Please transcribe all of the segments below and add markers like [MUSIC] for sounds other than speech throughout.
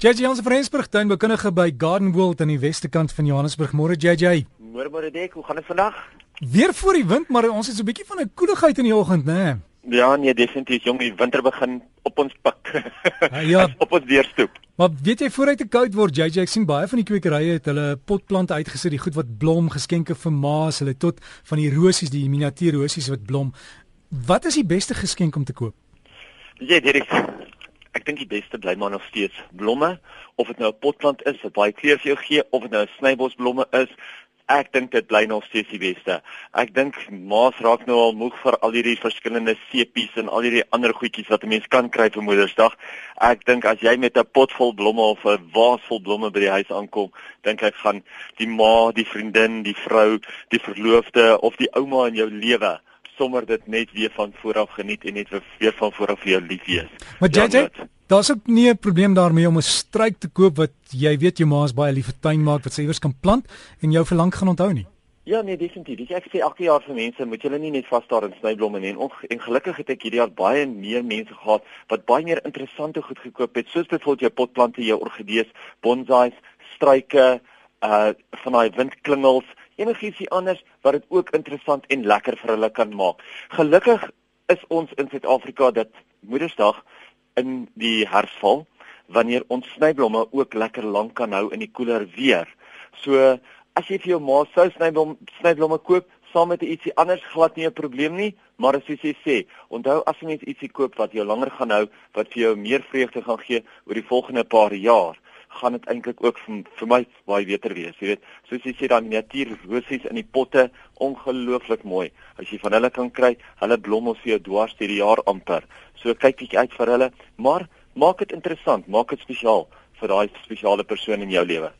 JJ ons Vrensburg tuinbekundige by Garden World aan die weste kant van Johannesburg. Môre JJ. Môre môre Dek, hoe gaan dit vandag? Weer voor die wind, maar ons het so 'n bietjie van 'n koeligheid in die oggend, né? Nee? Ja, nee, definitief jong, die winter begin op ons pik. Ja, ja. [LAUGHS] op ons deurstoep. Maar weet jy vooruit te koud word JJ, ek sien baie van die kwekerye het hulle potplante uitgesit, die goed wat blom, geskenke vir ma's, hulle tot van die rosies, die miniatuurrosies wat blom. Wat is die beste geskenk om te koop? Jy, Derek, ek dink die beste bly maar nog steeds blomme. Of dit nou 'n potplant is wat baie kleur vir jou gee of dit nou 'n snybosblomme is ek dink dit bly nog steeds die beste. Ek dink maas raak nou al moeg vir al hierdie verskillende sepies en al hierdie ander goedjies wat 'n mens kan kry vir moedersdag. Ek dink as jy met 'n pot vol blomme of 'n vaas vol blomme by die huis aankom dink ek gaan die ma die vriendin die vrou die verloofde of die ouma in jou lewe sommer dit net weer van vooraf geniet en net weer van vooraf vir jou lief wees. Maar JJ, ja, daar's ook nie 'n probleem daarmee om 'n struik te koop wat jy weet jou ma is baie lief vir tuin maak wat sy iewers kan plant en jou verlang gaan onthou nie. Ja nee definitief. Ek sê elke jaar vir mense moet julle nie net vas daar in snyblomme nie. En, en gelukkig het ek hierdie jaar baie meer mense gehad wat baie meer interessante goed gekoop het soos byvoorbeeld jou potplante, jou orgidees, bonsais, struike, uh van daai windklingels enigiets anders wat dit ook interessant en lekker vir hulle kan maak. Gelukkig is ons in Suid-Afrika dat Moedersdag in die herfsval wanneer ons snyblomme ook lekker lank kan hou in die koeler weer. So as jy vir jou ma sou snyblom snyblomme koop saam met ietsie anders glad nie 'n probleem nie, maar as jy sê, sê onthou as jy net ietsie koop wat jou langer gaan hou, wat vir jou meer vreugde gaan gee oor die volgende paar jaar, gaan dit eintlik ook vir, vir my baie beter wees. Jy weet, soos jy sê dan natuurrosies in die potte, ongelooflik mooi. As jy van hulle kan kry, hulle blom ons vir jou dwars deur die jaar amper. So kyk bietjie uit vir hulle, maar maak dit interessant, maak dit spesiaal vir daai spesiale persoon in jou lewe.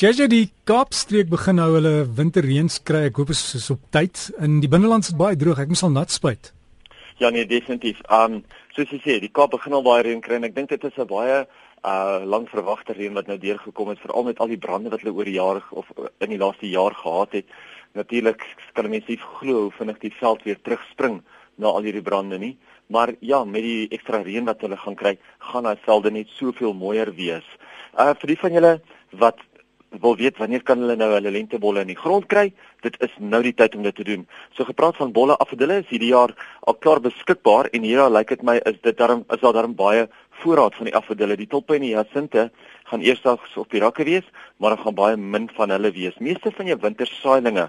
JJ die Kaapstreek begin nou hulle winterreëns kry. Ek hoop is, is op tyd. In die binneland is baie droog. Ek moet al nat spuit. Ja nee, definitief. Um soos jy sê, die Kaap begin al baie reën kry en ek dink dit is 'n baie uh lang verwagte reën wat nou deurgekom het veral met al die brande wat hulle oor die jare of in die laaste jaar gehad het. Natuurlik kan mense nie glo hoe vinnig die veld weer terugspring na al hierdie brande nie. Maar ja, met die ekstra reën wat hulle gaan kry, gaan daai velde net soveel mooier wees. Uh vir die van julle wat wil weet wanneer kan hulle nou hulle lentebolle in die grond kry? Dit is nou die tyd om dit te doen. So gepraat van bolle afdelle is hierdie jaar al klaar beskikbaar en hier lyk dit my is dit daarom is daar daarom baie voorraad van die afdelle. Die tulpe en die hyacinte gaan eersdags op die rakke wees, maar daar gaan baie min van hulle wees. Meeste van jou wintersaailinge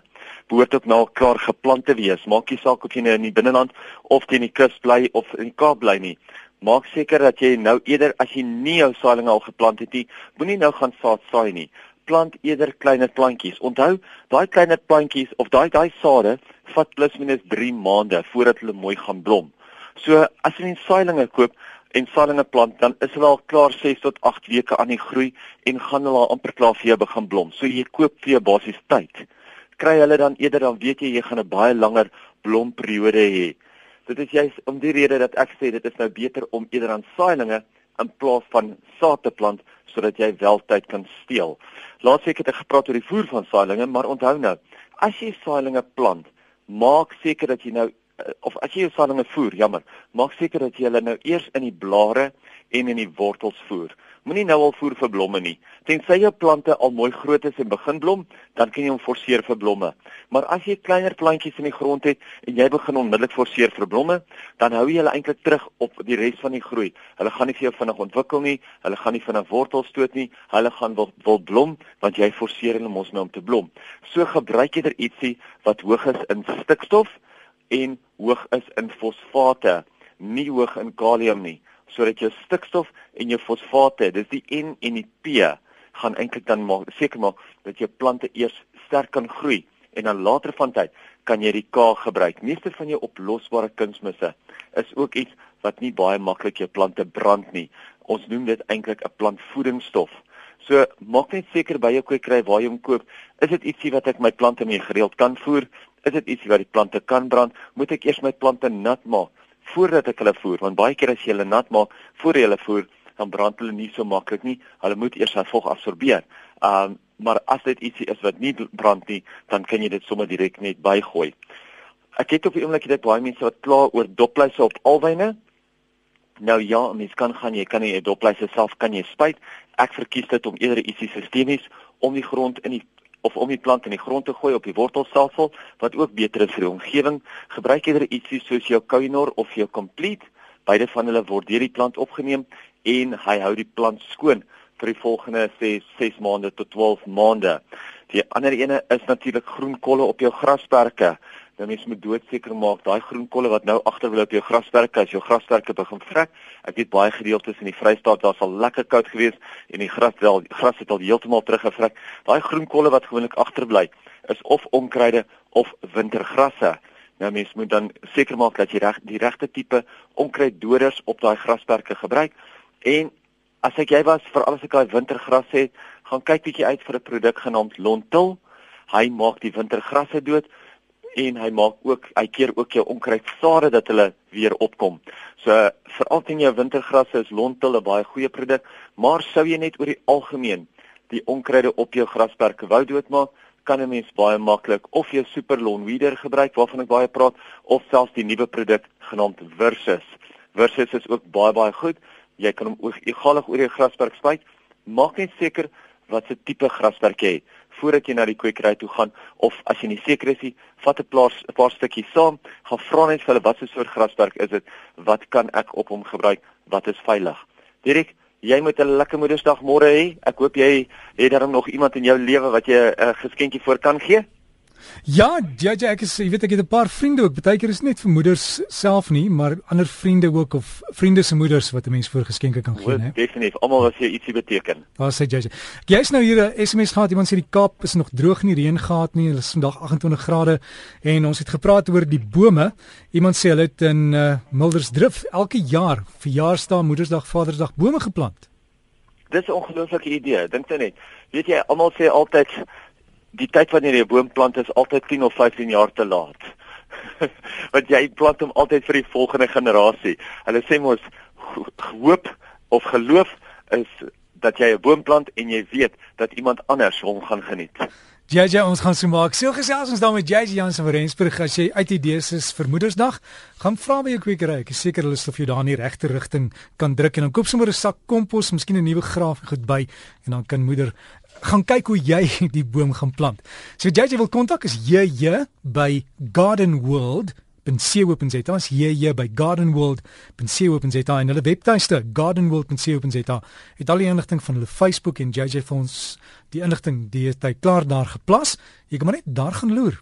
behoort ook nou klaar geplant te wees. Maak nie saak of jy nou in die binneland of teen die kus bly of in die Kaap bly nie. Maak seker dat jy nou eerder as jy nie jou saailinge al geplant het nie, moenie nou gaan saad saai nie plant eerder kleiner plantjies. Onthou, daai kleiner plantjies of daai daai sade vat plus minus 3 maande voordat hulle mooi gaan blom. So as jy 'n saailinge koop en saailinge plant, dan is hulle al klaar 6 tot 8 weke aan die groei en gaan hulle amper klaar vir jou begin blom. So jy koop vir jou basies tyd. Kry hulle dan eerder dan weet jy jy gaan 'n baie langer blomperiode hê. Dit is juist om die rede dat ek sê dit is nou beter om eerder aan saailinge in plaas van saad te plant sodat jy wel tyd kan steel. Laat seker het ek gepraat oor die voer van saailinge, maar onthou nou, as jy saailinge plant, maak seker dat jy nou eh, of as jy jou saailinge voer, jammer, maak seker dat jy hulle nou eers in die blare en in die wortels voer. Moenie nou al voer vir blomme nie. Tensy jou plante al mooi groot is en begin blom, dan kan jy hom forceer vir blomme. Maar as jy kleiner plantjies in die grond het en jy begin onmiddellik forceer vir blomme, dan hou jy hulle eintlik terug op die res van die groei. Hulle gaan nie vir jou vinnig ontwikkel nie, hulle gaan nie vinnig wortels stoot nie, hulle gaan wil, wil blom want jy forceer hulle mos nou om te blom. So gebruik jy er ietsie wat hoog is in stikstof en hoog is in fosfate, nie hoog in kalium nie sodat jou stikstof en jou fosfate, dis die N en die P, gaan eintlik dan maak seker maak dat jou plante eers sterk kan groei en dan later van tyd kan jy die K gebruik. Meeste van jou oplosbare kunsmisse is ook iets wat nie baie maklik jou plante brand nie. Ons noem dit eintlik 'n plantvoedingsstof. So maak net seker by jou kwekery waar jy hom koop, is dit ietsie wat ek my plante mee gereeld kan voer? Is dit ietsie wat die plante kan brand? Moet ek eers my plante nat maak? Voordat ek hulle voer want baie keer as jy hulle nat maak voor jy hulle voer dan brand hulle nie so maklik nie. Hulle moet eers hy vog absorbeer. Um, maar as dit ietsie is wat nie brand nie dan kan jy dit sommer direk net bygooi. Ek het op die oomblik dit baie mense wat kla oor dopluise op alwyne. Nou ja mens kan gaan jy kan nie dopluise self kan jy spuit. Ek verkies dit om eerder ietsie sistemies om die grond in die of om die plant in die grond te gooi op die wortelstelsel wat ook beter is vir die omgewing. Gebruik eerder ietsie soos jou Kuinor of jou Complete. Beide van hulle word deur die plant opgeneem en hy hou die plant skoon vir die volgende 6 6 maande tot 12 maande. Die ander ene is natuurlik groenkolle op jou grasperke. Nou mens moet doodseker maak daai groenkolle wat nou agterbly op jou grasperke as jou grasperke begin vrek. Ek weet baie gedeeltes in die Vrystaat daar sal lekker koud gewees en die gras wel gras het al heeltemal teruggevrek. Daai groenkolle wat gewoonlik agterbly is of onkruide of wintergrasse. Nou mens moet dan seker maak dat jy reg die regte tipe onkruiddoders op daai grasperke gebruik en as ek jy was vir alles ek daai wintergras het, gaan kyk bietjie uit vir 'n produk genaamd Lontil. Hy maak die wintergrasse dood en hy maak ook hy keer ook jou onkruidsade dat hulle weer opkom. So veral teen jou wintergrasse is Lontil 'n baie goeie produk, maar sou jy net oor die algemeen die onkruide op jou grasperke wou doodmaak, kan 'n mens baie maklik of jou Super Lawn Weeder gebruik waarvan ek baie praat of selfs die nuwe produk genaamd Versus. Versus is ook baie baie goed. Jy kan hom egalig oor jou grasperk spuit. Maak net seker wat se tipe grasperk jy het voordat jy na die kwekery toe gaan of as jy nie seker is nie, vat 'n paar 'n paar stukkies saam, gaan vra net vir hulle wat se soort grasperk is dit, wat kan ek op hom gebruik, wat is veilig. Direk, jy moet 'n lekker Moedersdag môre hê. Ek hoop jy het dan nog iemand in jou lewe wat jy 'n uh, geskenkie voor kan gee. Ja, ja, ja, ek is, jy weet ek het 'n paar vriende ook. Partykeer is net vir moeders self nie, maar ander vriende ook of vriende se moeders wat 'n mens voor geskenke kan gee, hè. Definitief. Almal wat jy ietsie beteken. Daar sê jy. Jy's nou hier 'n SMS gehad. Iemand sê die Kaap is nog droog nie, reën gehad nie. Hulle is vandag 28 grade en ons het gepraat oor die bome. Iemand sê hulle het in uh, Mildersdrift elke jaar verjaarsdag, Moedersdag, Vadersdag bome geplant. Dis 'n ongelooflike idee. Dink jy net? Weet jy, almal sê altyd die tyd wanneer jy 'n boom plant is altyd 10 of 15 jaar te laat. [LAUGHS] Want jy plant hom altyd vir die volgende generasie. Hulle sê mos hoop of geloof is dat jy 'n boom plant en jy weet dat iemand anders hom gaan geniet. JJ ons gaan so maak. Seel gesels ons dan met JJ Jansen van Rensburg as jy uit idees is vir Moedersdag, gaan vra by jou kwekery. Ek is seker hulle sal vir jou daar in die regte rigting kan druk en dan koop sommer 'n sak kompos, miskien 'n nuwe graaf goed by en dan kan moeder gaan kyk hoe jy [LAUGHS] die boom gaan plant. So JJ wil kontak is JJ by Garden World .co.za as jy hier by gardenworld.co.za en hulle webtuiste gardenworld.co.za het al die inligting van hulle Facebook en JJ vir ons die inligting die het hy klaar daar geplas. Jy kan maar net daar gaan loer